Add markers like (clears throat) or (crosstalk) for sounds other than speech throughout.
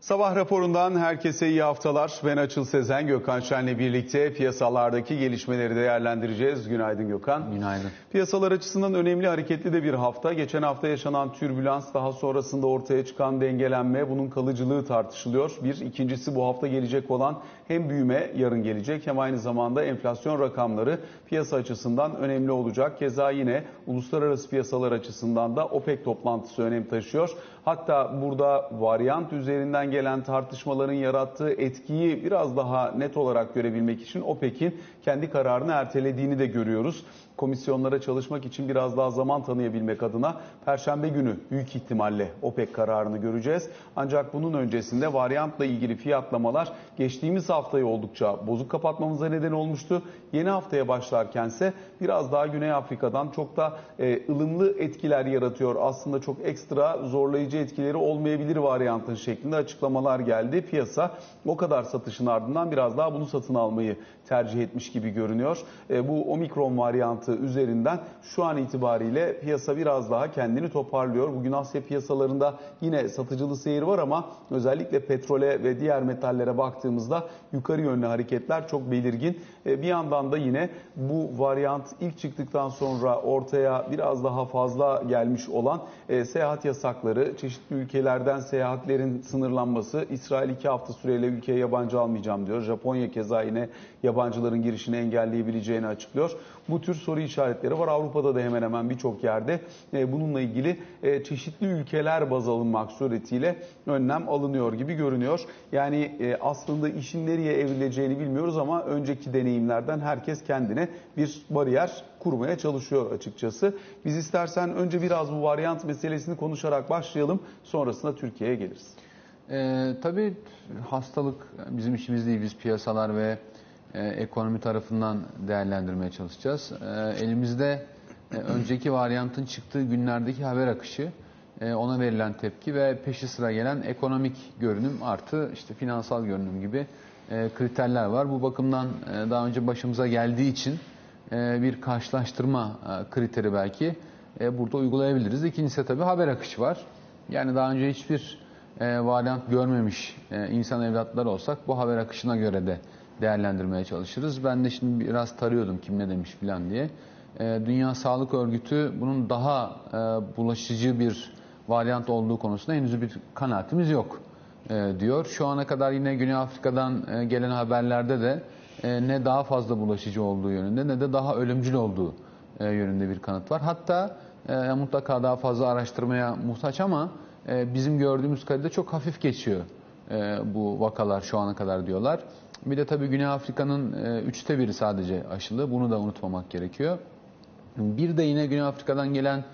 Sabah raporundan herkese iyi haftalar. Ben Açıl Sezen, Gökhan Şen'le birlikte piyasalardaki gelişmeleri değerlendireceğiz. Günaydın Gökhan. Günaydın. Piyasalar açısından önemli hareketli de bir hafta. Geçen hafta yaşanan türbülans, daha sonrasında ortaya çıkan dengelenme, bunun kalıcılığı tartışılıyor. Bir, ikincisi bu hafta gelecek olan hem büyüme yarın gelecek hem aynı zamanda enflasyon rakamları piyasa açısından önemli olacak. Keza yine uluslararası piyasalar açısından da OPEC toplantısı önem taşıyor. Hatta burada varyant üzerinden gelen tartışmaların yarattığı etkiyi biraz daha net olarak görebilmek için OPEC'in kendi kararını ertelediğini de görüyoruz. Komisyonlara çalışmak için biraz daha zaman tanıyabilmek adına Perşembe günü büyük ihtimalle OPEC kararını göreceğiz. Ancak bunun öncesinde varyantla ilgili fiyatlamalar geçtiğimiz haftayı oldukça bozuk kapatmamıza neden olmuştu. Yeni haftaya başlarkense biraz daha Güney Afrika'dan çok da e, ılımlı etkiler yaratıyor. Aslında çok ekstra zorlayıcı etkileri olmayabilir varyantın şeklinde açıklamalar geldi. Piyasa o kadar satışın ardından biraz daha bunu satın almayı tercih etmiş gibi görünüyor. E, bu omikron varyantı üzerinden şu an itibariyle piyasa biraz daha kendini toparlıyor. Bugün Asya piyasalarında yine satıcılı seyir var ama özellikle petrole ve diğer metallere baktığımızda yukarı yönlü hareketler çok belirgin. E, bir yandan da yine bu varyant ilk çıktıktan sonra ortaya biraz daha fazla gelmiş olan e, seyahat yasakları, çeşitli ülkelerden seyahatlerin sınırlanması, İsrail iki hafta süreyle ülkeye yabancı almayacağım diyor. Japonya keza yine yabancıların girişini engelleyebileceğini açıklıyor. Bu tür soru işaretleri var. Avrupa'da da hemen hemen birçok yerde e, bununla ilgili e, çeşitli ülkeler baz alınmak suretiyle önlem alınıyor gibi görünüyor. Yani e, aslında işin nereye evrileceğini bilmiyoruz ama önceki deneyimlerden herkes kendine bir bariyer kurmaya çalışıyor açıkçası. Biz istersen önce biraz bu varyant meselesini konuşarak başlayalım. Sonrasında Türkiye'ye geliriz. Ee, tabii hastalık bizim işimiz değil. Biz piyasalar ve e, ekonomi tarafından değerlendirmeye çalışacağız. E, elimizde e, önceki varyantın çıktığı günlerdeki haber akışı, ona verilen tepki ve peşi sıra gelen ekonomik görünüm artı işte finansal görünüm gibi kriterler var. Bu bakımdan daha önce başımıza geldiği için bir karşılaştırma kriteri belki burada uygulayabiliriz. İkincisi tabii haber akışı var. Yani daha önce hiçbir e, varyant görmemiş insan evlatları olsak bu haber akışına göre de değerlendirmeye çalışırız. Ben de şimdi biraz tarıyordum kim ne demiş filan diye. E, Dünya Sağlık Örgütü bunun daha e, bulaşıcı bir varyant olduğu konusunda henüz bir kanaatimiz yok e, diyor. Şu ana kadar yine Güney Afrika'dan e, gelen haberlerde de ne daha fazla bulaşıcı olduğu yönünde ne de daha ölümcül olduğu yönünde bir kanıt var. Hatta mutlaka daha fazla araştırmaya muhtaç ama bizim gördüğümüz kadarıyla çok hafif geçiyor e, bu vakalar şu ana kadar diyorlar. Bir de tabii Güney Afrika'nın e, üçte biri sadece aşılı. Bunu da unutmamak gerekiyor. Bir de yine Güney Afrika'dan gelen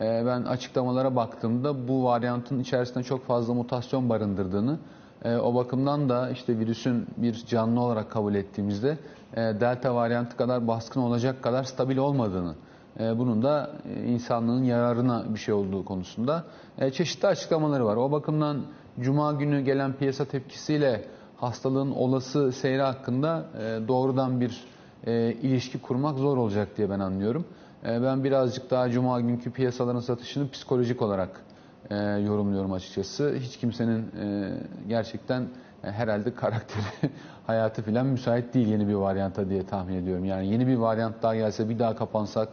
e, ben açıklamalara baktığımda bu varyantın içerisinde çok fazla mutasyon barındırdığını e, o bakımdan da işte virüsün bir canlı olarak kabul ettiğimizde e, delta varyantı kadar baskın olacak kadar stabil olmadığını e, bunun da e, insanlığın yararına bir şey olduğu konusunda e, çeşitli açıklamaları var. O bakımdan Cuma günü gelen piyasa tepkisiyle hastalığın olası seyri hakkında e, doğrudan bir e, ilişki kurmak zor olacak diye ben anlıyorum. E, ben birazcık daha Cuma günkü piyasaların satışını psikolojik olarak e, yorumluyorum açıkçası. Hiç kimsenin e, gerçekten e, herhalde karakteri, (laughs) hayatı filan müsait değil yeni bir varyanta diye tahmin ediyorum. Yani yeni bir varyant daha gelse bir daha kapansak,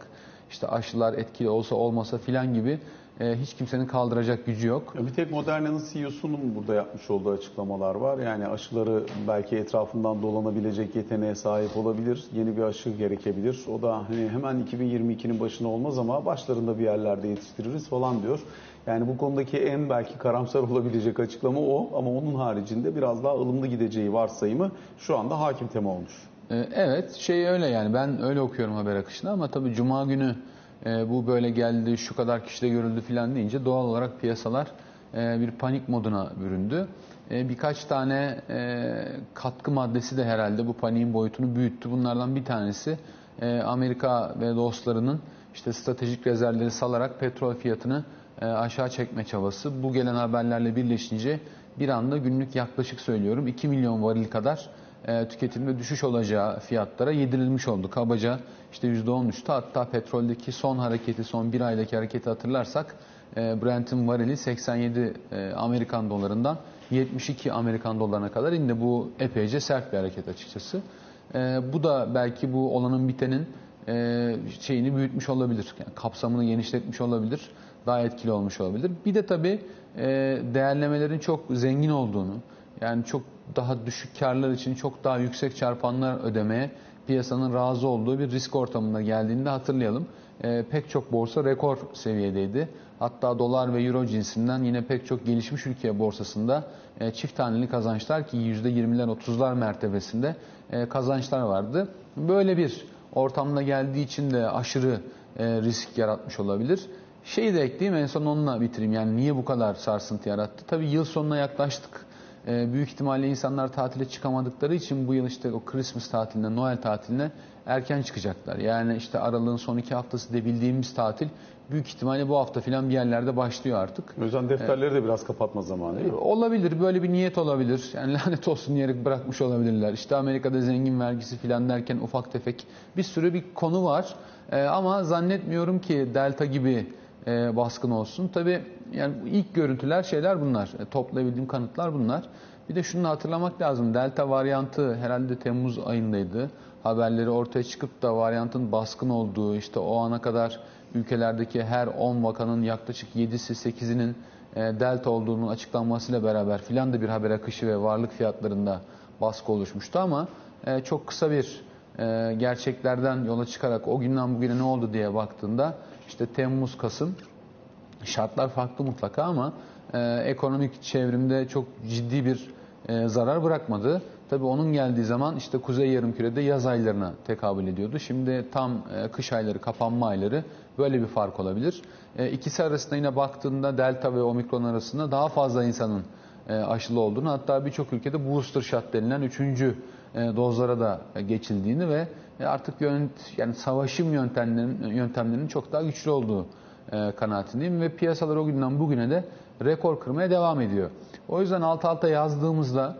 işte aşılar etkili olsa olmasa filan gibi e, hiç kimsenin kaldıracak gücü yok. Bir tek Moderna'nın CEO'sunun burada yapmış olduğu açıklamalar var. Yani aşıları belki etrafından dolanabilecek yeteneğe sahip olabilir. Yeni bir aşı gerekebilir. O da hani hemen 2022'nin başına olmaz ama başlarında bir yerlerde yetiştiririz falan diyor. Yani bu konudaki en belki karamsar (laughs) olabilecek açıklama o ama onun haricinde biraz daha ılımlı gideceği varsayımı şu anda hakim tema olmuş. E, evet şey öyle yani ben öyle okuyorum haber akışını ama tabii Cuma günü e, bu böyle geldi, şu kadar kişide görüldü filan deyince doğal olarak piyasalar e, bir panik moduna büründü. E, birkaç tane e, katkı maddesi de herhalde bu paniğin boyutunu büyüttü. Bunlardan bir tanesi e, Amerika ve dostlarının işte stratejik rezervleri salarak petrol fiyatını e, aşağı çekme çabası. Bu gelen haberlerle birleşince bir anda günlük yaklaşık söylüyorum 2 milyon varil kadar e, tüketimde düşüş olacağı fiyatlara yedirilmiş oldu. Kabaca işte %13'tü hatta petroldeki son hareketi son bir aydaki hareketi hatırlarsak e, Brent'in varili 87 e, Amerikan dolarından 72 Amerikan dolarına kadar indi. Bu epeyce sert bir hareket açıkçası. Bu da belki bu olanın bitenin şeyini büyütmüş olabilir. Yani kapsamını genişletmiş olabilir. Daha etkili olmuş olabilir. Bir de tabii değerlemelerin çok zengin olduğunu, yani çok daha düşük karlar için çok daha yüksek çarpanlar ödemeye piyasanın razı olduğu bir risk ortamına geldiğinde hatırlayalım. E, pek çok borsa rekor seviyedeydi. Hatta dolar ve euro cinsinden yine pek çok gelişmiş ülke borsasında e, çift taneli kazançlar ki %20'ler 30'lar mertebesinde e, kazançlar vardı. Böyle bir ortamda geldiği için de aşırı e, risk yaratmış olabilir. Şeyi de ekleyeyim en son onunla bitireyim. Yani niye bu kadar sarsıntı yarattı? Tabii yıl sonuna yaklaştık. E, büyük ihtimalle insanlar tatile çıkamadıkları için bu yıl işte o Christmas tatiline, Noel tatiline erken çıkacaklar. Yani işte aralığın son iki haftası de bildiğimiz tatil büyük ihtimalle bu hafta filan bir yerlerde başlıyor artık. O yüzden defterleri de biraz kapatma zamanı değil mi? Olabilir, böyle bir niyet olabilir. Yani (laughs) lanet olsun diyerek bırakmış olabilirler. İşte Amerika'da zengin vergisi filan derken ufak tefek bir sürü bir konu var. Ee, ama zannetmiyorum ki Delta gibi e, baskın olsun. Tabii yani ilk görüntüler şeyler bunlar. E, toplayabildiğim kanıtlar bunlar. Bir de şunu hatırlamak lazım. Delta varyantı herhalde Temmuz ayındaydı. Haberleri ortaya çıkıp da varyantın baskın olduğu, işte o ana kadar ülkelerdeki her 10 vakanın yaklaşık 7'si 8'inin e, delta olduğunun açıklanmasıyla beraber filan da bir haber akışı ve varlık fiyatlarında baskı oluşmuştu ama e, çok kısa bir e, gerçeklerden yola çıkarak o günden bugüne ne oldu diye baktığında işte Temmuz, Kasım şartlar farklı mutlaka ama ekonomik çevrimde çok ciddi bir zarar bırakmadı. Tabii onun geldiği zaman işte Kuzey Yarımküre'de yaz aylarına tekabül ediyordu. Şimdi tam kış ayları, kapanma ayları böyle bir fark olabilir. İkisi arasında yine baktığında Delta ve Omikron arasında daha fazla insanın aşılı olduğunu hatta birçok ülkede booster shot denilen üçüncü dozlara da geçildiğini ve artık yönt, yani savaşım yöntemlerinin, yöntemlerinin çok daha güçlü olduğu kanaatindeyim ve piyasalar o günden bugüne de rekor kırmaya devam ediyor. O yüzden alt alta yazdığımızda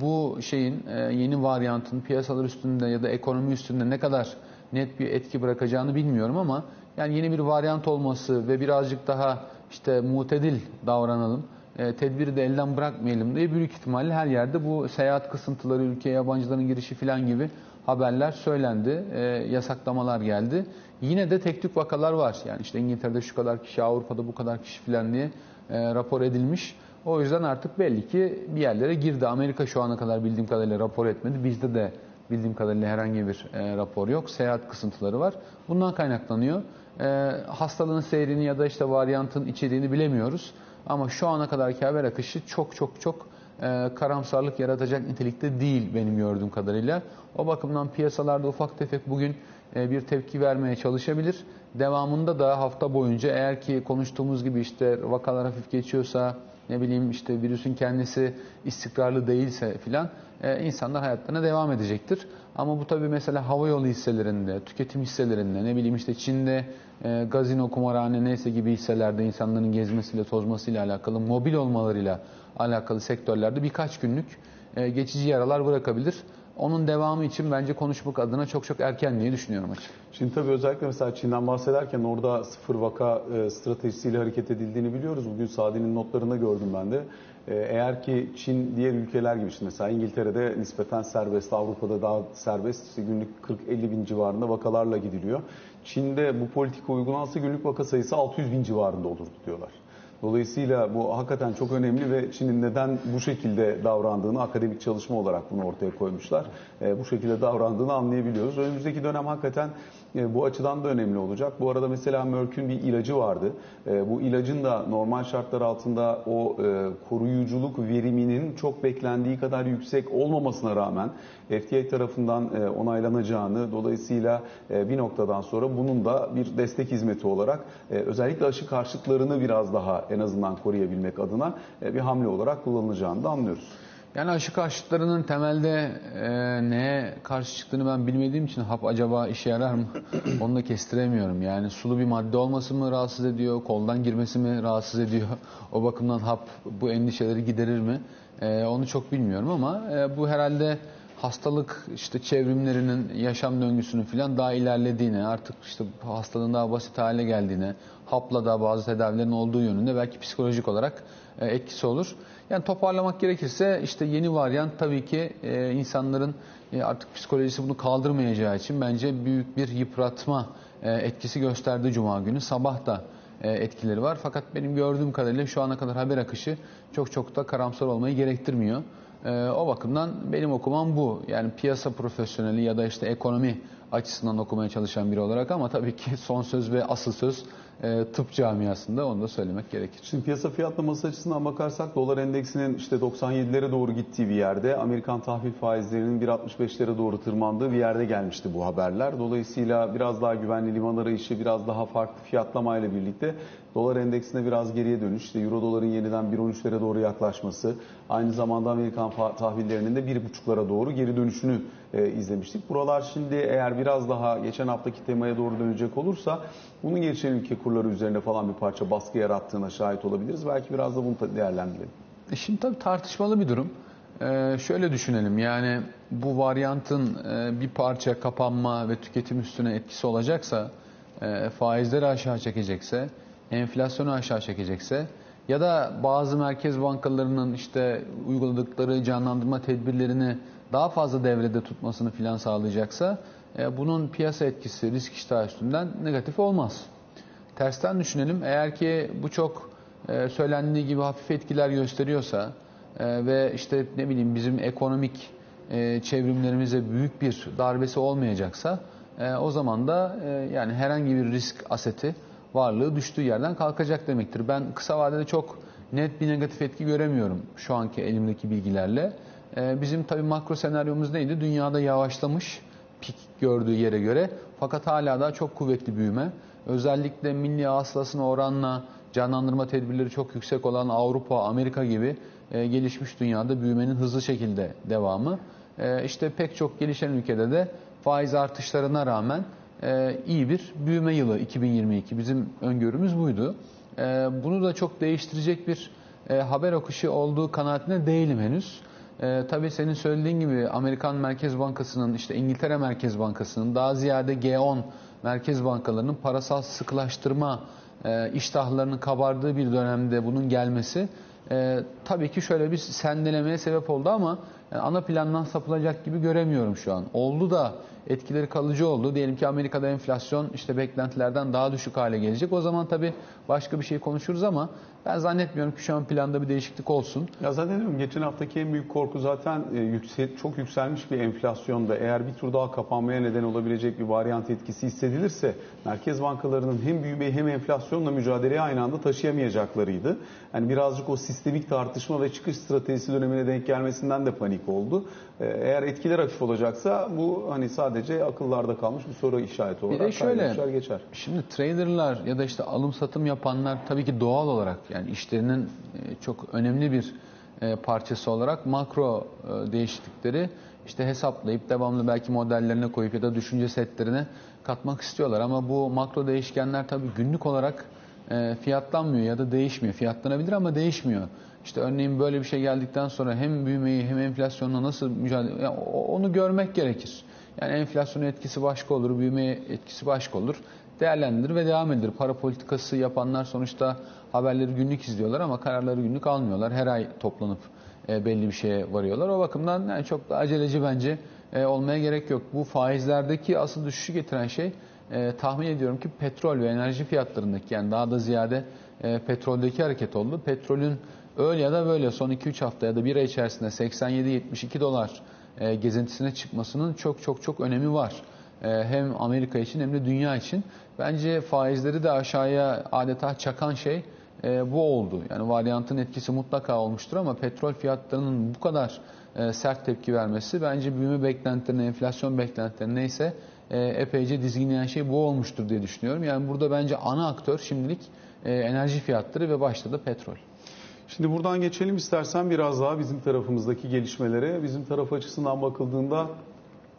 bu şeyin yeni varyantın piyasalar üstünde ya da ekonomi üstünde ne kadar net bir etki bırakacağını bilmiyorum ama yani yeni bir varyant olması ve birazcık daha işte mutedil davranalım, e, tedbiri de elden bırakmayalım diye büyük ihtimalle her yerde bu seyahat kısıntıları, ülkeye yabancıların girişi falan gibi haberler söylendi, e, yasaklamalar geldi. Yine de tek tük vakalar var. Yani işte İngiltere'de şu kadar kişi, Avrupa'da bu kadar kişi falan diye e, rapor edilmiş. O yüzden artık belli ki bir yerlere girdi. Amerika şu ana kadar bildiğim kadarıyla rapor etmedi. Bizde de bildiğim kadarıyla herhangi bir e, rapor yok. Seyahat kısıntıları var. Bundan kaynaklanıyor. E, hastalığın seyrini ya da işte varyantın içeriğini bilemiyoruz. Ama şu ana kadarki haber akışı çok çok çok e, karamsarlık yaratacak nitelikte değil benim gördüğüm kadarıyla. O bakımdan piyasalarda ufak tefek bugün e, bir tepki vermeye çalışabilir. Devamında da hafta boyunca eğer ki konuştuğumuz gibi işte vakalar hafif geçiyorsa ne bileyim işte virüsün kendisi istikrarlı değilse filan e, insanlar hayatlarına devam edecektir. Ama bu tabii mesela havayolu hisselerinde, tüketim hisselerinde, ne bileyim işte Çin'de e, gazino, kumarhane neyse gibi hisselerde insanların gezmesiyle, tozmasıyla alakalı, mobil olmalarıyla alakalı sektörlerde birkaç günlük e, geçici yaralar bırakabilir. Onun devamı için bence konuşmak adına çok çok erken diye düşünüyorum açık. Şimdi tabii özellikle mesela Çin'den bahsederken orada sıfır vaka e, stratejisiyle hareket edildiğini biliyoruz. Bugün Sadi'nin notlarında gördüm ben de. E, eğer ki Çin diğer ülkeler gibi işte mesela İngiltere'de nispeten serbest, Avrupa'da daha serbest işte günlük 40-50 bin civarında vakalarla gidiliyor. Çin'de bu politika uygulansa günlük vaka sayısı 600 bin civarında olurdu diyorlar. Dolayısıyla bu hakikaten çok önemli ve Çin'in neden bu şekilde davrandığını akademik çalışma olarak bunu ortaya koymuşlar. E, bu şekilde davrandığını anlayabiliyoruz. Önümüzdeki dönem hakikaten e, bu açıdan da önemli olacak. Bu arada mesela Merck'ün bir ilacı vardı. E, bu ilacın da normal şartlar altında o e, koruyuculuk veriminin çok beklendiği kadar yüksek olmamasına rağmen FDA tarafından onaylanacağını dolayısıyla bir noktadan sonra bunun da bir destek hizmeti olarak özellikle aşı karşıtlarını biraz daha en azından koruyabilmek adına bir hamle olarak kullanılacağını da anlıyoruz. Yani aşı karşıtlarının temelde e, neye karşı çıktığını ben bilmediğim için hap acaba işe yarar mı? (clears throat) Onu da kestiremiyorum. Yani sulu bir madde olması mı rahatsız ediyor, koldan girmesi mi rahatsız ediyor? (laughs) O bakımdan hap bu endişeleri giderir mi? E, onu çok bilmiyorum ama e, bu herhalde hastalık işte çevrimlerinin yaşam döngüsünün falan daha ilerlediğini, artık işte hastalığın daha basit hale geldiğini, hapla da bazı tedavilerin olduğu yönünde belki psikolojik olarak e, etkisi olur. Yani toparlamak gerekirse işte yeni varyant tabii ki e, insanların e, artık psikolojisi bunu kaldırmayacağı için bence büyük bir yıpratma e, etkisi gösterdi Cuma günü. Sabah da e, etkileri var. Fakat benim gördüğüm kadarıyla şu ana kadar haber akışı çok çok da karamsar olmayı gerektirmiyor. E, o bakımdan benim okumam bu. Yani piyasa profesyoneli ya da işte ekonomi açısından okumaya çalışan biri olarak ama tabii ki son söz ve asıl söz e, tıp camiasında onu da söylemek gerekir. Şimdi piyasa fiyatlaması açısından bakarsak dolar endeksinin işte 97'lere doğru gittiği bir yerde Amerikan tahvil faizlerinin 1.65'lere doğru tırmandığı bir yerde gelmişti bu haberler. Dolayısıyla biraz daha güvenli liman arayışı, biraz daha farklı fiyatlamayla birlikte dolar endeksinde biraz geriye dönüş, işte euro doların yeniden 1.13'lere doğru yaklaşması, aynı zamanda Amerikan tahvillerinin de 1.5'lara doğru geri dönüşünü e, izlemiştik. Buralar şimdi eğer biraz daha geçen haftaki temaya doğru dönecek olursa bunun gelişen ülke kurları üzerinde falan bir parça baskı yarattığına şahit olabiliriz. Belki biraz da bunu değerlendirelim. E şimdi tabii tartışmalı bir durum. Ee, şöyle düşünelim yani bu varyantın e, bir parça kapanma ve tüketim üstüne etkisi olacaksa, e, faizleri aşağı çekecekse, enflasyonu aşağı çekecekse ya da bazı merkez bankalarının işte uyguladıkları canlandırma tedbirlerini daha fazla devrede tutmasını filan sağlayacaksa e, bunun piyasa etkisi risk iştahı üstünden negatif olmaz. Tersten düşünelim eğer ki bu çok e, söylendiği gibi hafif etkiler gösteriyorsa e, ve işte ne bileyim bizim ekonomik e, çevrimlerimize büyük bir darbesi olmayacaksa e, o zaman da e, yani herhangi bir risk aseti varlığı düştüğü yerden kalkacak demektir. Ben kısa vadede çok net bir negatif etki göremiyorum şu anki elimdeki bilgilerle. Ee, bizim tabii makro senaryomuz neydi? Dünyada yavaşlamış pik gördüğü yere göre fakat hala da çok kuvvetli büyüme. Özellikle milli hasılasına oranla canlandırma tedbirleri çok yüksek olan Avrupa, Amerika gibi e, gelişmiş dünyada büyümenin hızlı şekilde devamı. E, işte pek çok gelişen ülkede de faiz artışlarına rağmen e, iyi bir büyüme yılı 2022. Bizim öngörümüz buydu. Bunu da çok değiştirecek bir haber akışı olduğu kanaatinde değilim henüz. E, tabii senin söylediğin gibi Amerikan Merkez Bankası'nın, işte İngiltere Merkez Bankası'nın, daha ziyade G10 merkez bankalarının parasal sıkılaştırma e, iştahlarının kabardığı bir dönemde bunun gelmesi e, tabii ki şöyle bir sendelemeye sebep oldu ama yani ana plandan sapılacak gibi göremiyorum şu an. Oldu da etkileri kalıcı oldu. Diyelim ki Amerika'da enflasyon işte beklentilerden daha düşük hale gelecek. O zaman tabii başka bir şey konuşuruz ama ben zannetmiyorum ki şu an planda bir değişiklik olsun. Ya zannediyorum geçen haftaki en büyük korku zaten e, yüksel, çok yükselmiş bir enflasyonda eğer bir tur daha kapanmaya neden olabilecek bir varyant etkisi hissedilirse merkez bankalarının hem büyümeyi hem enflasyonla mücadeleye aynı anda taşıyamayacaklarıydı. Yani birazcık o sistemik tartışma ve çıkış stratejisi dönemine denk gelmesinden de panik oldu. E, eğer etkiler hafif olacaksa bu hani sadece akıllarda kalmış bir soru işareti olarak bir de şöyle, geçer. Şimdi traderlar ya da işte alım satım yapanlar tabii ki doğal olarak yani işlerinin e, çok önemli bir e, parçası olarak makro e, değişiklikleri işte hesaplayıp devamlı belki modellerine koyup ya da düşünce setlerine katmak istiyorlar. Ama bu makro değişkenler tabii günlük olarak fiyatlanmıyor ya da değişmiyor. Fiyatlanabilir ama değişmiyor. İşte örneğin böyle bir şey geldikten sonra hem büyümeyi hem enflasyonla nasıl mücadele yani onu görmek gerekir. Yani enflasyonun etkisi başka olur, büyüme etkisi başka olur. Değerlendirilir ve devam edilir. Para politikası yapanlar sonuçta haberleri günlük izliyorlar ama kararları günlük almıyorlar. Her ay toplanıp e, belli bir şeye varıyorlar. O bakımdan yani çok da aceleci bence e, olmaya gerek yok. Bu faizlerdeki asıl düşüşü getiren şey e, tahmin ediyorum ki petrol ve enerji fiyatlarındaki yani daha da ziyade e, petroldeki hareket oldu. Petrolün öyle ya da böyle son 2-3 hafta ya da bir ay içerisinde 87-72 dolar e, gezintisine çıkmasının çok çok çok önemi var. E, hem Amerika için hem de dünya için. Bence faizleri de aşağıya adeta çakan şey e, bu oldu. Yani varyantın etkisi mutlaka olmuştur ama petrol fiyatlarının bu kadar e, sert tepki vermesi bence büyüme beklentilerine, enflasyon beklentilerine neyse epeyce dizginleyen şey bu olmuştur diye düşünüyorum. Yani burada bence ana aktör şimdilik e, enerji fiyatları ve başta da petrol. Şimdi buradan geçelim istersen biraz daha bizim tarafımızdaki gelişmelere. Bizim taraf açısından bakıldığında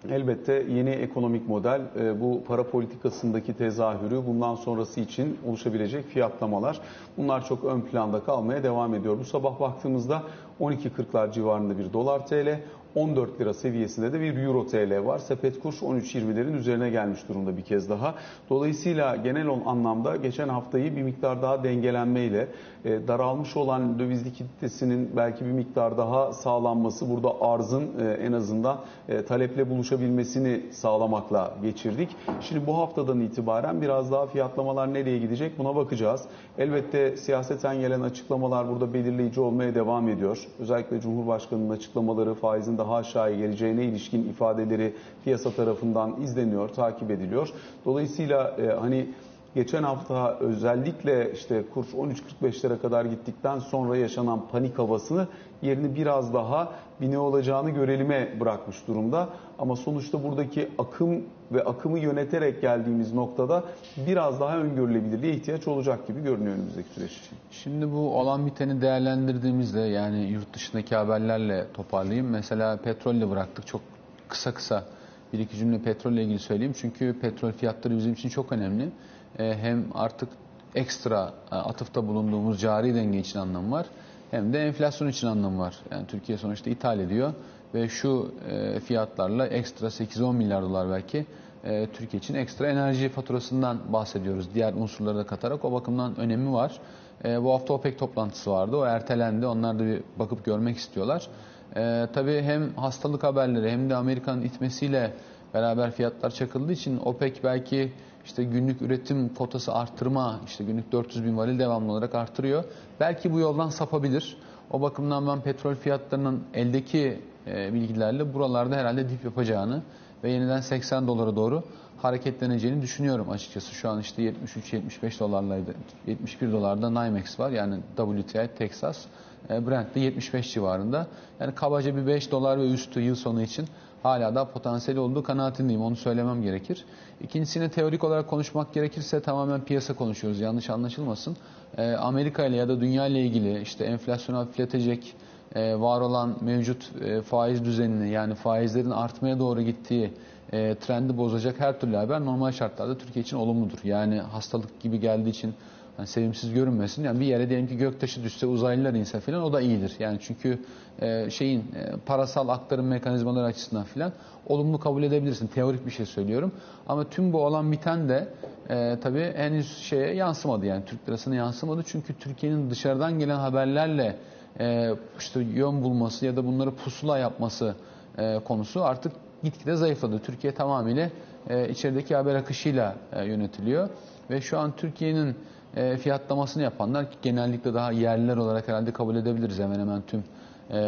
Elbette yeni ekonomik model e, bu para politikasındaki tezahürü bundan sonrası için oluşabilecek fiyatlamalar bunlar çok ön planda kalmaya devam ediyor. Bu sabah baktığımızda 12.40'lar civarında bir dolar TL, 14 lira seviyesinde de bir euro TL var. Sepet kur 13.20'lerin üzerine gelmiş durumda bir kez daha. Dolayısıyla genel anlamda geçen haftayı bir miktar daha dengelenmeyle e, daralmış olan döviz likiditesinin belki bir miktar daha sağlanması burada arzın e, en azından e, taleple buluşabilmesini sağlamakla geçirdik. Şimdi bu haftadan itibaren biraz daha fiyatlamalar nereye gidecek buna bakacağız. Elbette siyaseten gelen açıklamalar burada belirleyici olmaya devam ediyor. Özellikle Cumhurbaşkanı'nın açıklamaları faizin daha aşağıya geleceğine ilişkin ifadeleri piyasa tarafından izleniyor, takip ediliyor. Dolayısıyla e, hani geçen hafta özellikle işte kur 13.45'lere kadar gittikten sonra yaşanan panik havasını yerini biraz daha bir ne olacağını görelime bırakmış durumda. Ama sonuçta buradaki akım ve akımı yöneterek geldiğimiz noktada biraz daha öngörülebilirliğe ihtiyaç olacak gibi görünüyor önümüzdeki süreç için. Şimdi bu olan biteni değerlendirdiğimizde yani yurt dışındaki haberlerle toparlayayım. Mesela petrolle bıraktık. Çok kısa kısa bir iki cümle petrolle ilgili söyleyeyim. Çünkü petrol fiyatları bizim için çok önemli. Ee, hem artık ekstra e, atıfta bulunduğumuz cari denge için anlamı var. Hem de enflasyon için anlamı var. Yani Türkiye sonuçta ithal ediyor ve şu e, fiyatlarla ekstra 8-10 milyar dolar belki e, Türkiye için ekstra enerji faturasından bahsediyoruz. Diğer unsurları da katarak o bakımdan önemi var. Bu hafta OPEC toplantısı vardı. O ertelendi. Onlar da bir bakıp görmek istiyorlar. Tabii hem hastalık haberleri hem de Amerika'nın itmesiyle beraber fiyatlar çakıldığı için OPEC belki işte günlük üretim kotası arttırma, işte günlük 400 bin varil devamlı olarak artırıyor. Belki bu yoldan sapabilir. O bakımdan ben petrol fiyatlarının eldeki e, bilgilerle buralarda herhalde dip yapacağını ve yeniden 80 dolara doğru hareketleneceğini düşünüyorum açıkçası. Şu an işte 73-75 dolarlaydı. 71 dolarda NYMEX var yani WTI Texas. E, Brent de 75 civarında. Yani kabaca bir 5 dolar ve üstü yıl sonu için hala da potansiyeli olduğu kanaatindeyim. Onu söylemem gerekir. İkincisine teorik olarak konuşmak gerekirse tamamen piyasa konuşuyoruz. Yanlış anlaşılmasın. E, Amerika ile ya da dünya ile ilgili işte enflasyonu hafifletecek var olan mevcut e, faiz düzenini yani faizlerin artmaya doğru gittiği e, trendi bozacak her türlü haber normal şartlarda Türkiye için olumludur. Yani hastalık gibi geldiği için hani sevimsiz görünmesin. Yani bir yere diyelim ki göktaşı düşse uzaylılar inse falan o da iyidir. Yani çünkü e, şeyin e, parasal aktarım mekanizmaları açısından filan olumlu kabul edebilirsin. Teorik bir şey söylüyorum. Ama tüm bu olan biten de e, tabii henüz şeye yansımadı yani Türk lirasına yansımadı. Çünkü Türkiye'nin dışarıdan gelen haberlerle e, işte yön bulması ya da bunları pusula yapması e, konusu artık gitgide zayıfladı. Türkiye tamamıyla e, içerideki haber akışıyla e, yönetiliyor ve şu an Türkiye'nin e, fiyatlamasını yapanlar genellikle daha yerliler olarak herhalde kabul edebiliriz hemen hemen tüm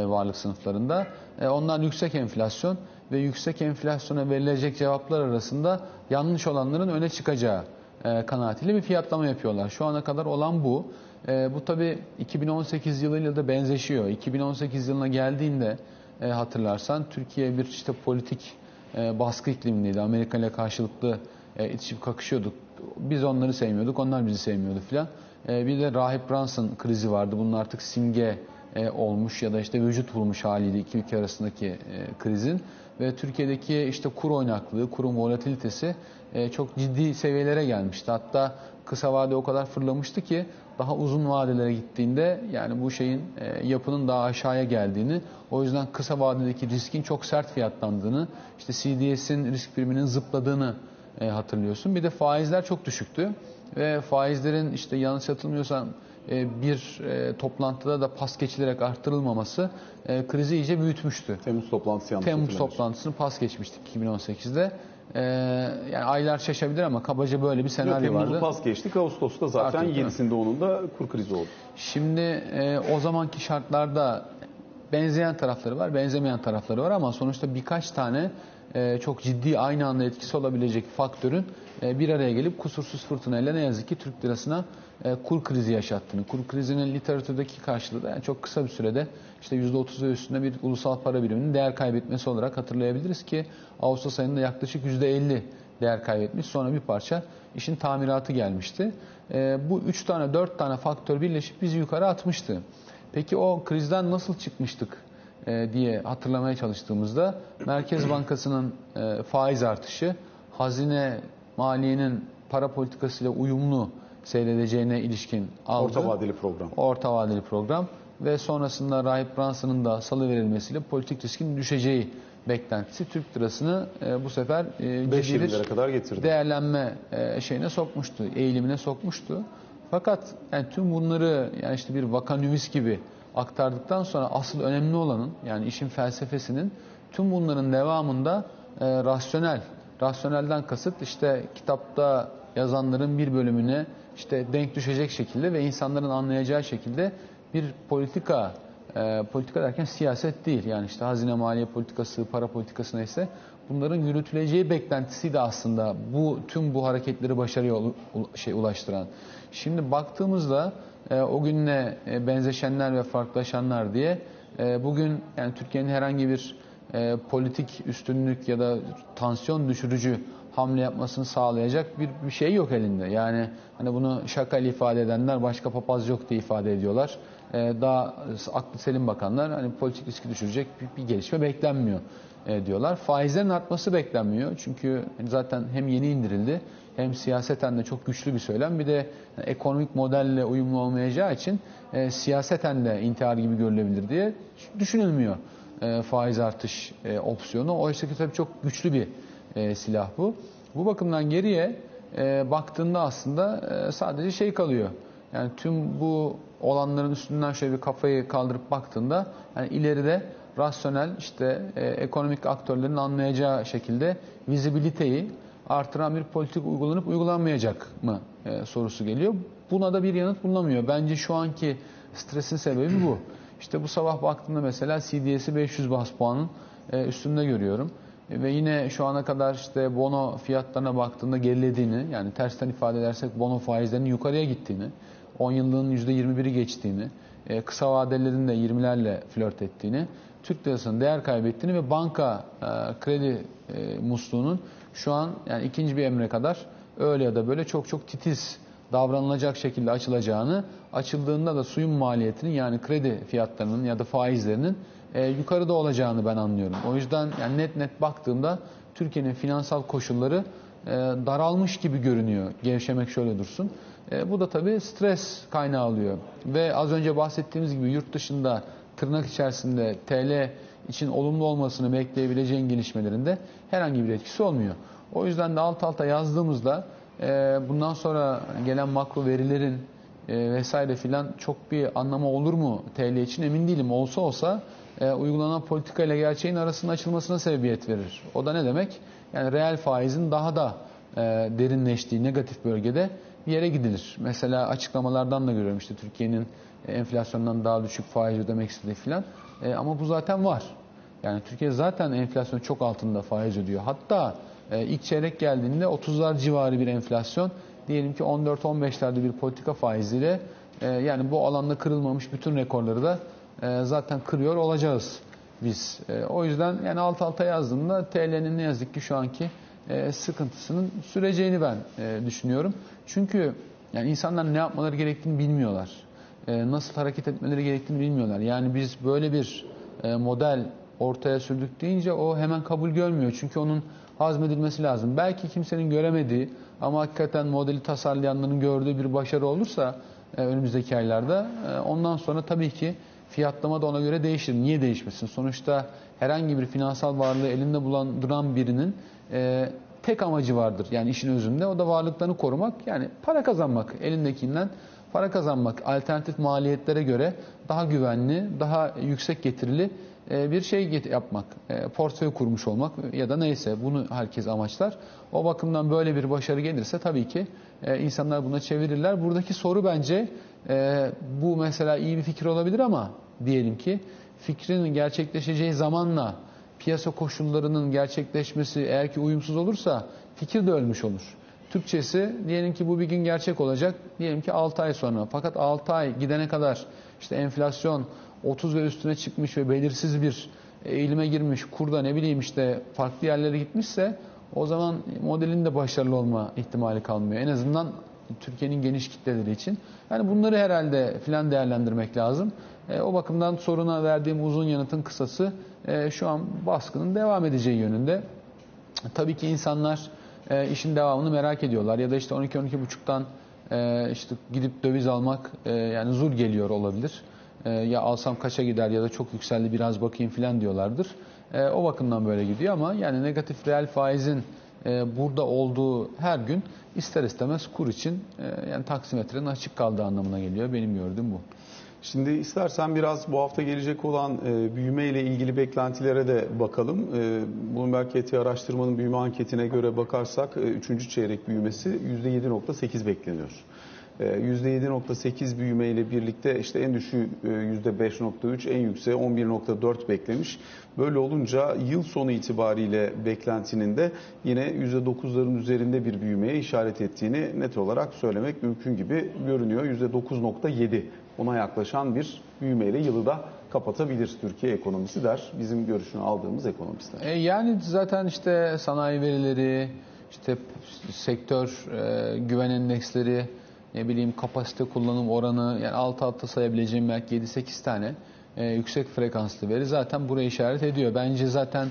varlık sınıflarında. E, onlar yüksek enflasyon ve yüksek enflasyona verilecek cevaplar arasında yanlış olanların öne çıkacağı e, kanaatiyle bir fiyatlama yapıyorlar. Şu ana kadar olan bu. E, bu tabi 2018 yılıyla da benzeşiyor. 2018 yılına geldiğinde e, hatırlarsan Türkiye bir işte politik e, baskı iklimindeydi. Amerika ile karşılıklı e, itişip kakışıyorduk. Biz onları sevmiyorduk, onlar bizi sevmiyordu filan. E, bir de Rahip Brunson krizi vardı. Bunun artık simge e, olmuş ya da işte vücut bulmuş haliydi iki ülke arasındaki e, krizin ve Türkiye'deki işte kur oynaklığı, kurun volatilitesi e, çok ciddi seviyelere gelmişti. Hatta kısa vade o kadar fırlamıştı ki daha uzun vadelere gittiğinde yani bu şeyin yapının daha aşağıya geldiğini, o yüzden kısa vadedeki riskin çok sert fiyatlandığını, işte CDS'in risk priminin zıpladığını hatırlıyorsun. Bir de faizler çok düşüktü ve faizlerin işte yanlış hatırlamıyorsam bir e, toplantıda da pas geçilerek arttırılmaması e, krizi iyice büyütmüştü. Temmuz toplantısı yanlış Temmuz toplantısını pas geçmiştik 2018'de. yani aylar şaşabilir ama kabaca böyle bir senaryo Yok, vardı. pas geçtik. Ağustos'ta zaten Artık, 7'sinde onun da kur krizi oldu. Şimdi o zamanki şartlarda benzeyen tarafları var, benzemeyen tarafları var ama sonuçta birkaç tane çok ciddi aynı anda etkisi olabilecek faktörün bir araya gelip kusursuz fırtınayla ne yazık ki Türk lirasına e, kur krizi yaşattığını, kur krizinin literatürdeki karşılığı da yani çok kısa bir sürede işte %30 ve üstünde bir ulusal para biriminin değer kaybetmesi olarak hatırlayabiliriz ki Ağustos ayında yaklaşık %50 değer kaybetmiş. Sonra bir parça işin tamiratı gelmişti. E, bu 3 tane 4 tane faktör birleşip bizi yukarı atmıştı. Peki o krizden nasıl çıkmıştık e, diye hatırlamaya çalıştığımızda Merkez Bankası'nın faiz artışı, hazine maliyenin para politikasıyla uyumlu seyredeceğine ilişkin algı. Orta vadeli program. Orta vadeli program ve sonrasında Rahip Branson'ın da salı verilmesiyle politik riskin düşeceği beklentisi Türk lirasını e, bu sefer e, 5 ciddi bir kadar getirdi. değerlenme e, şeyine sokmuştu, eğilimine sokmuştu. Fakat yani tüm bunları yani işte bir vakanüvis gibi aktardıktan sonra asıl önemli olanın yani işin felsefesinin tüm bunların devamında e, rasyonel, rasyonelden kasıt işte kitapta yazanların bir bölümüne işte denk düşecek şekilde ve insanların anlayacağı şekilde bir politika e, politika derken siyaset değil yani işte hazine maliye politikası, para politikası neyse bunların yürütüleceği beklentisi de aslında bu tüm bu hareketleri başarıya ul- şey ulaştıran. Şimdi baktığımızda e, o günle e, benzeşenler ve farklılaşanlar diye e, bugün yani Türkiye'nin herhangi bir e, politik üstünlük ya da tansiyon düşürücü hamle yapmasını sağlayacak bir, bir şey yok elinde. Yani hani bunu şakayla ifade edenler başka papaz yok diye ifade ediyorlar. Ee, daha aklı selim bakanlar hani politik riski düşürecek bir, bir gelişme beklenmiyor e, diyorlar. Faizlerin artması beklenmiyor. Çünkü zaten hem yeni indirildi hem siyaseten de çok güçlü bir söylem. Bir de ekonomik modelle uyumlu olmayacağı için e, siyaseten de intihar gibi görülebilir diye düşünülmüyor e, faiz artış e, opsiyonu. Oysa ki tabii çok güçlü bir e, silah bu. Bu bakımdan geriye e, baktığında aslında e, sadece şey kalıyor. Yani tüm bu olanların üstünden şöyle bir kafayı kaldırıp baktığında yani ileride rasyonel işte e, ekonomik aktörlerin anlayacağı şekilde vizibiliteyi artıran bir politik uygulanıp uygulanmayacak mı e, sorusu geliyor. Buna da bir yanıt bulunamıyor. Bence şu anki stresin sebebi bu. (clears throat) İşte bu sabah baktığımda mesela CDS'i 500 bas puanın e, üstünde görüyorum. E, Ve yine şu ana kadar işte bono fiyatlarına baktığında gerilediğini yani tersten ifade edersek bono faizlerinin yukarıya gittiğini, 10 yıllığın %21'i geçtiğini, e, kısa vadelilerin de 20'lerle flört ettiğini, Türk lirasının değer kaybettiğini ve banka e, kredi e, musluğunun şu an yani ikinci bir emre kadar öyle ya da böyle çok çok titiz davranılacak şekilde açılacağını, açıldığında da suyun maliyetinin yani kredi fiyatlarının ya da faizlerinin yukarıda olacağını ben anlıyorum. O yüzden yani net net baktığımda Türkiye'nin finansal koşulları e, daralmış gibi görünüyor. Gevşemek şöyle dursun. E, bu da tabii stres kaynağı oluyor. Ve az önce bahsettiğimiz gibi yurt dışında tırnak içerisinde TL için olumlu olmasını bekleyebileceğin gelişmelerinde herhangi bir etkisi olmuyor. O yüzden de alt alta yazdığımızda e, bundan sonra gelen makro verilerin e, vesaire filan çok bir anlamı olur mu TL için emin değilim. Olsa olsa e, uygulanan politika ile gerçeğin arasının açılmasına sebebiyet verir. O da ne demek? Yani reel faizin daha da e, derinleştiği negatif bölgede bir yere gidilir. Mesela açıklamalardan da görüyorum işte Türkiye'nin e, enflasyondan daha düşük faiz ödemek istediği filan. E, ama bu zaten var. Yani Türkiye zaten enflasyon çok altında faiz ödüyor. Hatta e, ilk çeyrek geldiğinde 30'lar civarı bir enflasyon diyelim ki 14-15'lerde bir politika faiziyle e, yani bu alanda kırılmamış bütün rekorları da e, zaten kırıyor olacağız biz. E, o yüzden yani alt alta yazdığımda TL'nin ne yazık ki şu anki e, sıkıntısının süreceğini ben e, düşünüyorum. Çünkü yani insanlar ne yapmaları gerektiğini bilmiyorlar. E, nasıl hareket etmeleri gerektiğini bilmiyorlar. Yani biz böyle bir e, model ortaya sürdük deyince o hemen kabul görmüyor. Çünkü onun hazmedilmesi lazım. Belki kimsenin göremediği ama hakikaten modeli tasarlayanların gördüğü bir başarı olursa e, önümüzdeki aylarda e, ondan sonra tabii ki fiyatlama da ona göre değişir. Niye değişmesin? Sonuçta herhangi bir finansal varlığı elinde bulunduran birinin e, tek amacı vardır. Yani işin özünde o da varlıklarını korumak yani para kazanmak elindekinden para kazanmak alternatif maliyetlere göre daha güvenli, daha yüksek getirili e, bir şey yapmak, e, portföy kurmuş olmak ya da neyse bunu herkes amaçlar. O bakımdan böyle bir başarı gelirse tabii ki e, insanlar buna çevirirler. Buradaki soru bence bu mesela iyi bir fikir olabilir ama diyelim ki fikrin gerçekleşeceği zamanla piyasa koşullarının gerçekleşmesi eğer ki uyumsuz olursa fikir de ölmüş olur. Türkçesi diyelim ki bu bir gün gerçek olacak. Diyelim ki 6 ay sonra. Fakat 6 ay gidene kadar işte enflasyon 30 ve üstüne çıkmış ve belirsiz bir eğilime girmiş. Kurda ne bileyim işte farklı yerlere gitmişse o zaman modelin de başarılı olma ihtimali kalmıyor. En azından Türkiye'nin geniş kitleleri için. Yani bunları herhalde filan değerlendirmek lazım. E, o bakımdan soruna verdiğim uzun yanıtın kısası e, şu an baskının devam edeceği yönünde. Tabii ki insanlar e, işin devamını merak ediyorlar ya da işte 12-12,5'tan e, işte gidip döviz almak e, yani zul geliyor olabilir. e, ya alsam kaça gider ya da çok yükseldi biraz bakayım filan diyorlardır. E, o bakımdan böyle gidiyor ama yani negatif reel faizin e, burada olduğu her gün ister istemez kur için e, yani taksimetrenin açık kaldığı anlamına geliyor. Benim gördüğüm bu. Şimdi istersen biraz bu hafta gelecek olan e, büyüme ile ilgili beklentilere de bakalım. E, Bloomberg ET araştırmanın büyüme anketine göre bakarsak 3. çeyrek büyümesi %7.8 bekleniyor. E, %7.8 büyüme ile birlikte işte en düşüğü e, %5.3, en yükseği 11.4 beklemiş. Böyle olunca yıl sonu itibariyle beklentinin de yine %9'ların üzerinde bir büyümeye işaret ettiğini net olarak söylemek mümkün gibi görünüyor. %9.7 ona yaklaşan bir büyümeyle yılı da kapatabilir Türkiye ekonomisi der. Bizim görüşünü aldığımız ekonomistler. E yani zaten işte sanayi verileri, işte sektör e, güven endeksleri, ne bileyim kapasite kullanım oranı yani alt alta sayabileceğim belki 7-8 tane e, yüksek frekanslı veri zaten buraya işaret ediyor. Bence zaten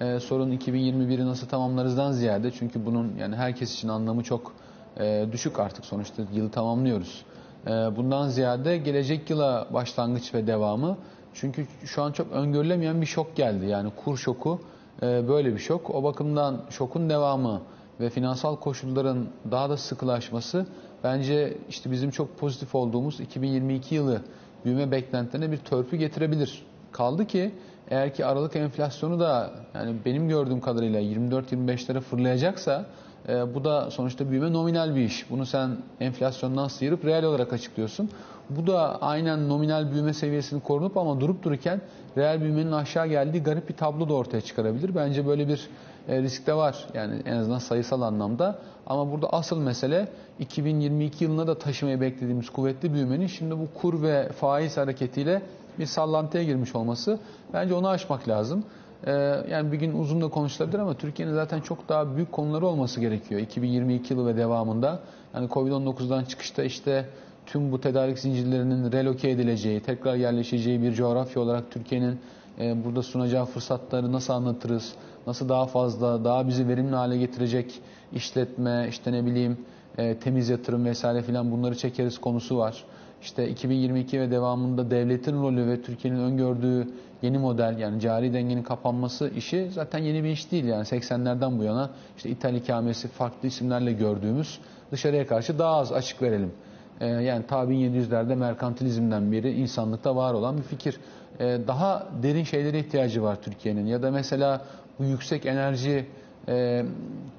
e, sorun 2021'i nasıl tamamlarızdan ziyade çünkü bunun yani herkes için anlamı çok e, düşük artık sonuçta yılı tamamlıyoruz. E, bundan ziyade gelecek yıla başlangıç ve devamı çünkü şu an çok öngörülemeyen bir şok geldi. Yani kur şoku e, böyle bir şok. O bakımdan şokun devamı ve finansal koşulların daha da sıkılaşması bence işte bizim çok pozitif olduğumuz 2022 yılı büyüme beklentilerine bir törpü getirebilir. Kaldı ki eğer ki aralık enflasyonu da yani benim gördüğüm kadarıyla 24-25'lere fırlayacaksa e, bu da sonuçta büyüme nominal bir iş. Bunu sen enflasyondan sıyırıp reel olarak açıklıyorsun. Bu da aynen nominal büyüme seviyesini korunup ama durup dururken reel büyümenin aşağı geldiği garip bir tablo da ortaya çıkarabilir. Bence böyle bir e, risk de var. Yani en azından sayısal anlamda. Ama burada asıl mesele 2022 yılına da taşımayı beklediğimiz kuvvetli büyümenin şimdi bu kur ve faiz hareketiyle bir sallantıya girmiş olması. Bence onu aşmak lazım. Ee, yani bir gün uzun da konuşulabilir ama Türkiye'nin zaten çok daha büyük konuları olması gerekiyor 2022 yılı ve devamında. Yani Covid-19'dan çıkışta işte tüm bu tedarik zincirlerinin reloke edileceği, tekrar yerleşeceği bir coğrafya olarak Türkiye'nin e, burada sunacağı fırsatları nasıl anlatırız, nasıl daha fazla, daha bizi verimli hale getirecek işletme, işte ne bileyim e, temiz yatırım vesaire filan bunları çekeriz konusu var. İşte 2022 ve devamında devletin rolü ve Türkiye'nin öngördüğü yeni model yani cari dengenin kapanması işi zaten yeni bir iş değil. Yani 80'lerden bu yana işte ithal ikamesi farklı isimlerle gördüğümüz dışarıya karşı daha az açık verelim. Ee, yani ta 1700'lerde merkantilizmden beri insanlıkta var olan bir fikir. Ee, daha derin şeylere ihtiyacı var Türkiye'nin. Ya da mesela bu yüksek enerji e,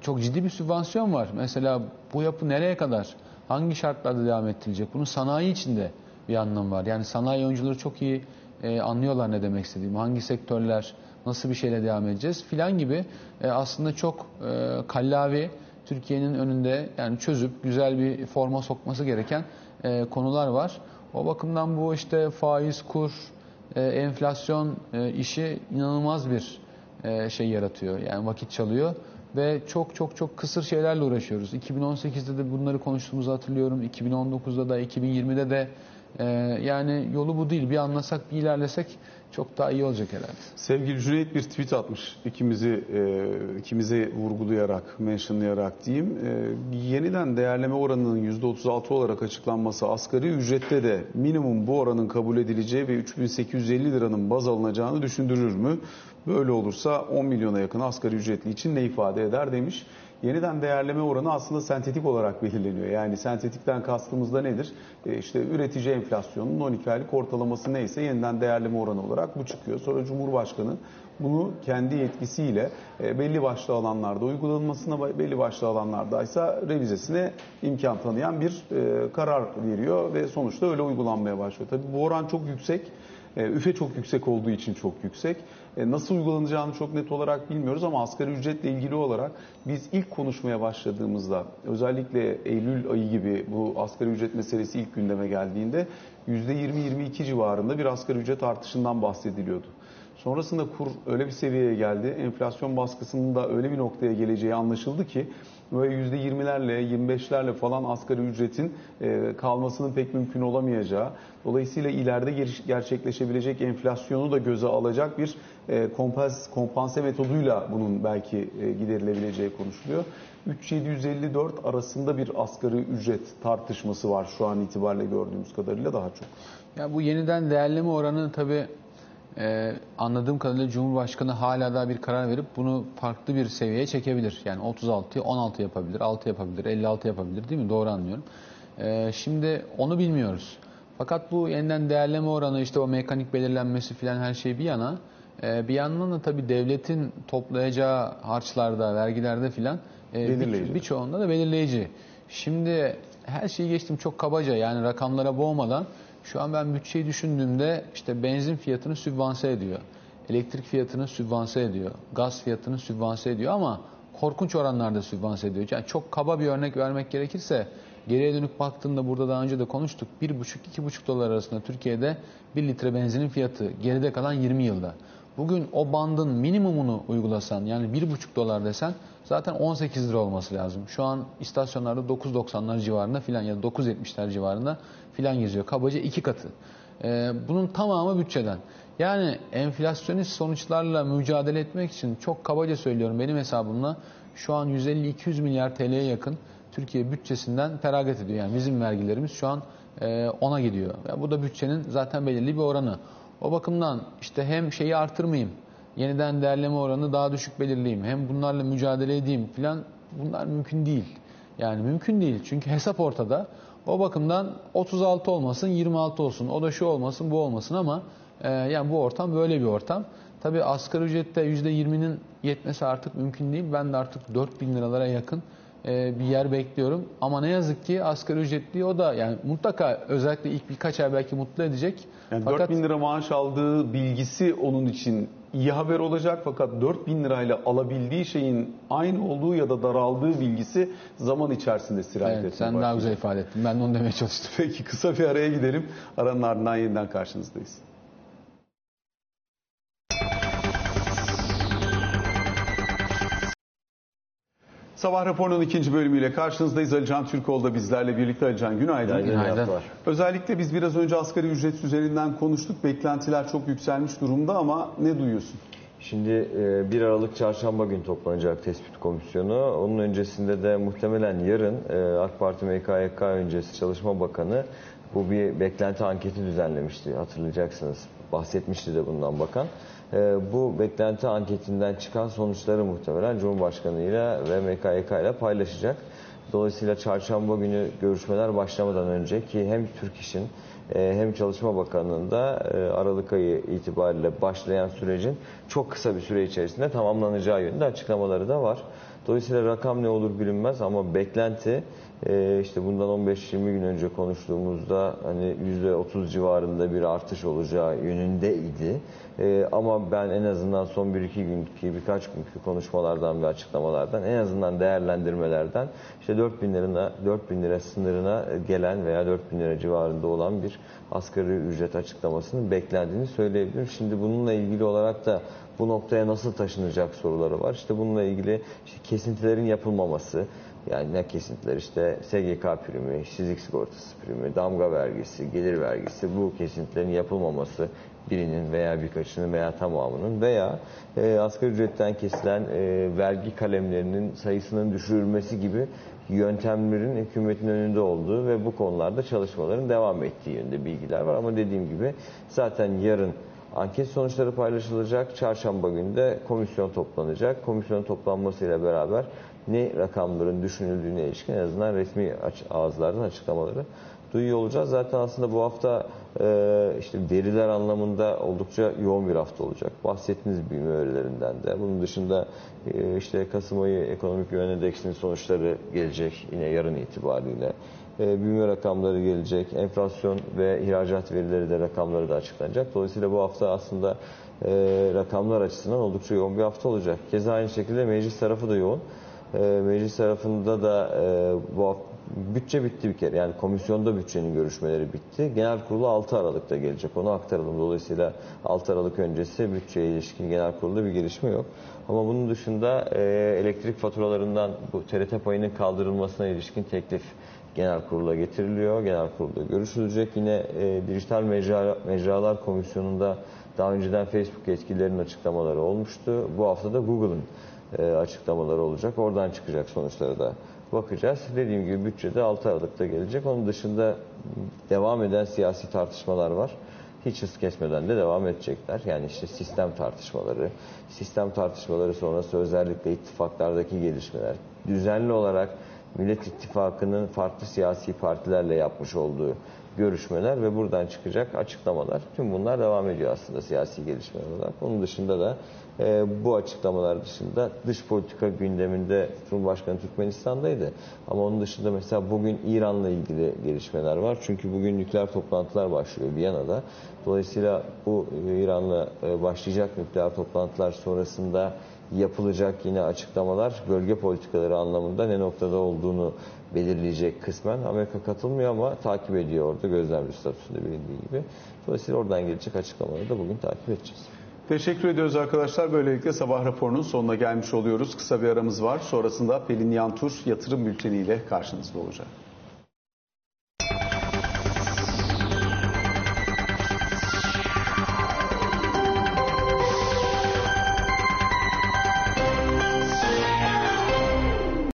çok ciddi bir sübvansiyon var. Mesela bu yapı nereye kadar? Hangi şartlarda devam ettirilecek? Bunun sanayi içinde bir anlamı var. Yani sanayi oyuncuları çok iyi e, anlıyorlar ne demek istediğimi. Hangi sektörler, nasıl bir şeyle devam edeceğiz filan gibi e, aslında çok e, kallavi Türkiye'nin önünde yani çözüp güzel bir forma sokması gereken e, konular var. O bakımdan bu işte faiz, kur, e, enflasyon e, işi inanılmaz bir e, şey yaratıyor. Yani vakit çalıyor ve çok çok çok kısır şeylerle uğraşıyoruz. 2018'de de bunları konuştuğumuzu hatırlıyorum. 2019'da da 2020'de de e, yani yolu bu değil. Bir anlasak, bir ilerlesek çok daha iyi olacak herhalde. Sevgili Cüneyt bir tweet atmış ikimizi e, ikimizi vurgulayarak, mentionlayarak diyeyim. E, yeniden değerleme oranının %36 olarak açıklanması asgari ücrette de minimum bu oranın kabul edileceği ve 3850 liranın baz alınacağını düşündürür mü? Böyle olursa 10 milyona yakın asgari ücretli için ne ifade eder demiş. Yeniden değerleme oranı aslında sentetik olarak (laughs) belirleniyor. Yani sentetikten kastımız da nedir? E işte üretici enflasyonunun 12 aylık ortalaması neyse yeniden değerleme oranı olarak bu çıkıyor. Sonra Cumhurbaşkanı bunu kendi yetkisiyle e, belli başlı alanlarda uygulanmasına belli başlı alanlarda ise revizesine imkan tanıyan bir e, karar veriyor ve sonuçta öyle uygulanmaya başlıyor. Tabii bu oran çok yüksek. E, üfe çok yüksek olduğu için çok yüksek. E, nasıl uygulanacağını çok net olarak bilmiyoruz ama asgari ücretle ilgili olarak biz ilk konuşmaya başladığımızda özellikle Eylül ayı gibi bu asgari ücret meselesi ilk gündeme geldiğinde %20-22 civarında bir asgari ücret artışından bahsediliyordu. Sonrasında kur öyle bir seviyeye geldi. Enflasyon baskısının da öyle bir noktaya geleceği anlaşıldı ki böyle %20'lerle 25'lerle falan asgari ücretin e, kalmasının pek mümkün olamayacağı, dolayısıyla ileride gerçekleşebilecek enflasyonu da göze alacak bir e, kompanse metoduyla bunun belki e, giderilebileceği konuşuluyor. 3754 arasında bir asgari ücret tartışması var şu an itibariyle gördüğümüz kadarıyla daha çok. Ya bu yeniden değerleme oranı tabii e, anladığım kadarıyla Cumhurbaşkanı hala daha bir karar verip bunu farklı bir seviyeye çekebilir. Yani 36'yı 16 yapabilir, 6 yapabilir, 56 yapabilir değil mi? Doğru anlıyorum. E, şimdi onu bilmiyoruz. Fakat bu yeniden değerleme oranı işte o mekanik belirlenmesi filan her şey bir yana e, bir yandan da tabii devletin toplayacağı harçlarda, vergilerde filan e, bir- birçoğunda da belirleyici. Şimdi her şeyi geçtim çok kabaca yani rakamlara boğmadan şu an ben bütçeyi düşündüğümde işte benzin fiyatını sübvanse ediyor. Elektrik fiyatını sübvanse ediyor. Gaz fiyatını sübvanse ediyor ama korkunç oranlarda sübvanse ediyor. Yani çok kaba bir örnek vermek gerekirse geriye dönük baktığımda burada daha önce de konuştuk. 1,5-2,5 dolar arasında Türkiye'de 1 litre benzinin fiyatı geride kalan 20 yılda. Bugün o bandın minimumunu uygulasan yani 1,5 dolar desen zaten 18 lira olması lazım. Şu an istasyonlarda 9.90'lar civarında filan ya da 9.70'ler civarında filan geziyor. Kabaca iki katı. Ee, bunun tamamı bütçeden. Yani enflasyonist sonuçlarla mücadele etmek için çok kabaca söylüyorum benim hesabımla şu an 150-200 milyar TL'ye yakın Türkiye bütçesinden feragat ediyor. Yani bizim vergilerimiz şu an e, ona gidiyor. Bu da bütçenin zaten belirli bir oranı. O bakımdan işte hem şeyi artırmayayım, yeniden değerleme oranı daha düşük belirleyeyim, hem bunlarla mücadele edeyim filan bunlar mümkün değil. Yani mümkün değil çünkü hesap ortada. O bakımdan 36 olmasın, 26 olsun, o da şu olmasın, bu olmasın ama e, yani bu ortam böyle bir ortam. Tabii asgari ücrette %20'nin yetmesi artık mümkün değil. Ben de artık 4000 liralara yakın e, bir yer bekliyorum. Ama ne yazık ki asgari ücretli o da yani mutlaka özellikle ilk birkaç ay belki mutlu edecek. Yani Fakat 4000 lira maaş aldığı bilgisi onun için iyi haber olacak fakat 4000 lirayla alabildiği şeyin aynı olduğu ya da daraldığı bilgisi zaman içerisinde sirayet evet, etmeye sen daha güzel ifade ettin. Ben de onu demeye çalıştım. Peki kısa bir araya gidelim. Aranın ardından yeniden karşınızdayız. Sabah raporunun ikinci bölümüyle karşınızdayız. Alican Türkoğlu da bizlerle birlikte. Alican günaydın. Günaydın. Özellikle biz biraz önce asgari ücret üzerinden konuştuk. Beklentiler çok yükselmiş durumda ama ne duyuyorsun? Şimdi e, 1 Aralık Çarşamba günü toplanacak tespit komisyonu. Onun öncesinde de muhtemelen yarın e, AK Parti MKYK öncesi Çalışma Bakanı bu bir beklenti anketi düzenlemişti hatırlayacaksınız. Bahsetmişti de bundan bakan. E, Bu beklenti anketinden çıkan sonuçları muhtemelen Cumhurbaşkanı ile ve MKYK ile paylaşacak. Dolayısıyla çarşamba günü görüşmeler başlamadan önce ki hem Türk İş'in e, hem Çalışma Bakanlığı'nda e, Aralık ayı itibariyle başlayan sürecin çok kısa bir süre içerisinde tamamlanacağı yönünde açıklamaları da var. Dolayısıyla rakam ne olur bilinmez ama beklenti e, işte bundan 15-20 gün önce konuştuğumuzda hani %30 civarında bir artış olacağı yönündeydi. E, ama ben en azından son 1-2 günkü birkaç günkü konuşmalardan ve açıklamalardan en azından değerlendirmelerden işte 4000 lirına 4000 lira sınırına gelen veya 4000 lira civarında olan bir asgari ücret açıklamasının beklendiğini söyleyebilirim. Şimdi bununla ilgili olarak da bu noktaya nasıl taşınacak soruları var. İşte bununla ilgili işte kesintilerin yapılmaması, yani ne kesintiler işte SGK primi, işsizlik sigortası primi, damga vergisi, gelir vergisi bu kesintilerin yapılmaması birinin veya birkaçının veya tamamının veya e, asgari ücretten kesilen e, vergi kalemlerinin sayısının düşürülmesi gibi yöntemlerin hükümetin önünde olduğu ve bu konularda çalışmaların devam ettiği yönünde bilgiler var. Ama dediğim gibi zaten yarın anket sonuçları paylaşılacak. Çarşamba günü de komisyon toplanacak. Komisyonun toplanmasıyla beraber ne rakamların düşünüldüğüne ilişkin en azından resmi ağızlardan açıklamaları duyuyor olacağız. Zaten aslında bu hafta e, işte veriler anlamında oldukça yoğun bir hafta olacak. Bahsettiğiniz büyüme verilerinden de. Bunun dışında e, işte Kasım ayı ekonomik endeksinin sonuçları gelecek yine yarın itibariyle. E, büyüme rakamları gelecek. Enflasyon ve ihracat verileri de rakamları da açıklanacak. Dolayısıyla bu hafta aslında e, rakamlar açısından oldukça yoğun bir hafta olacak. Keza aynı şekilde meclis tarafı da yoğun. E, meclis tarafında da bu hafta bütçe bitti bir kere. Yani komisyonda bütçenin görüşmeleri bitti. Genel kurulu 6 Aralık'ta gelecek. Onu aktaralım. Dolayısıyla 6 Aralık öncesi bütçeye ilişkin genel kurulda bir gelişme yok. Ama bunun dışında elektrik faturalarından bu TRT payının kaldırılmasına ilişkin teklif genel kurula getiriliyor. Genel kurulda görüşülecek. Yine e, Dijital Mecra, Mecralar Komisyonu'nda daha önceden Facebook yetkililerinin açıklamaları olmuştu. Bu hafta da Google'ın e, açıklamaları olacak. Oradan çıkacak sonuçlara da bakacağız. Dediğim gibi bütçede 6 Aralık'ta gelecek. Onun dışında devam eden siyasi tartışmalar var. Hiç hız kesmeden de devam edecekler. Yani işte sistem tartışmaları, sistem tartışmaları sonrası özellikle ittifaklardaki gelişmeler, düzenli olarak Millet İttifakı'nın farklı siyasi partilerle yapmış olduğu görüşmeler ve buradan çıkacak açıklamalar. Tüm bunlar devam ediyor aslında siyasi gelişmeler olarak. Onun dışında da e, bu açıklamalar dışında dış politika gündeminde Cumhurbaşkanı Türkmenistan'daydı. Ama onun dışında mesela bugün İran'la ilgili gelişmeler var. Çünkü bugün nükleer toplantılar başlıyor Viyana'da. Dolayısıyla bu İran'la e, başlayacak nükleer toplantılar sonrasında yapılacak yine açıklamalar bölge politikaları anlamında ne noktada olduğunu belirleyecek kısmen. Amerika katılmıyor ama takip ediyor orada gözlemci statüsünde bilindiği gibi. Dolayısıyla oradan gelecek açıklamaları da bugün takip edeceğiz. Teşekkür ediyoruz arkadaşlar. Böylelikle sabah raporunun sonuna gelmiş oluyoruz. Kısa bir aramız var. Sonrasında Pelin Yantur yatırım bülteniyle karşınızda olacak.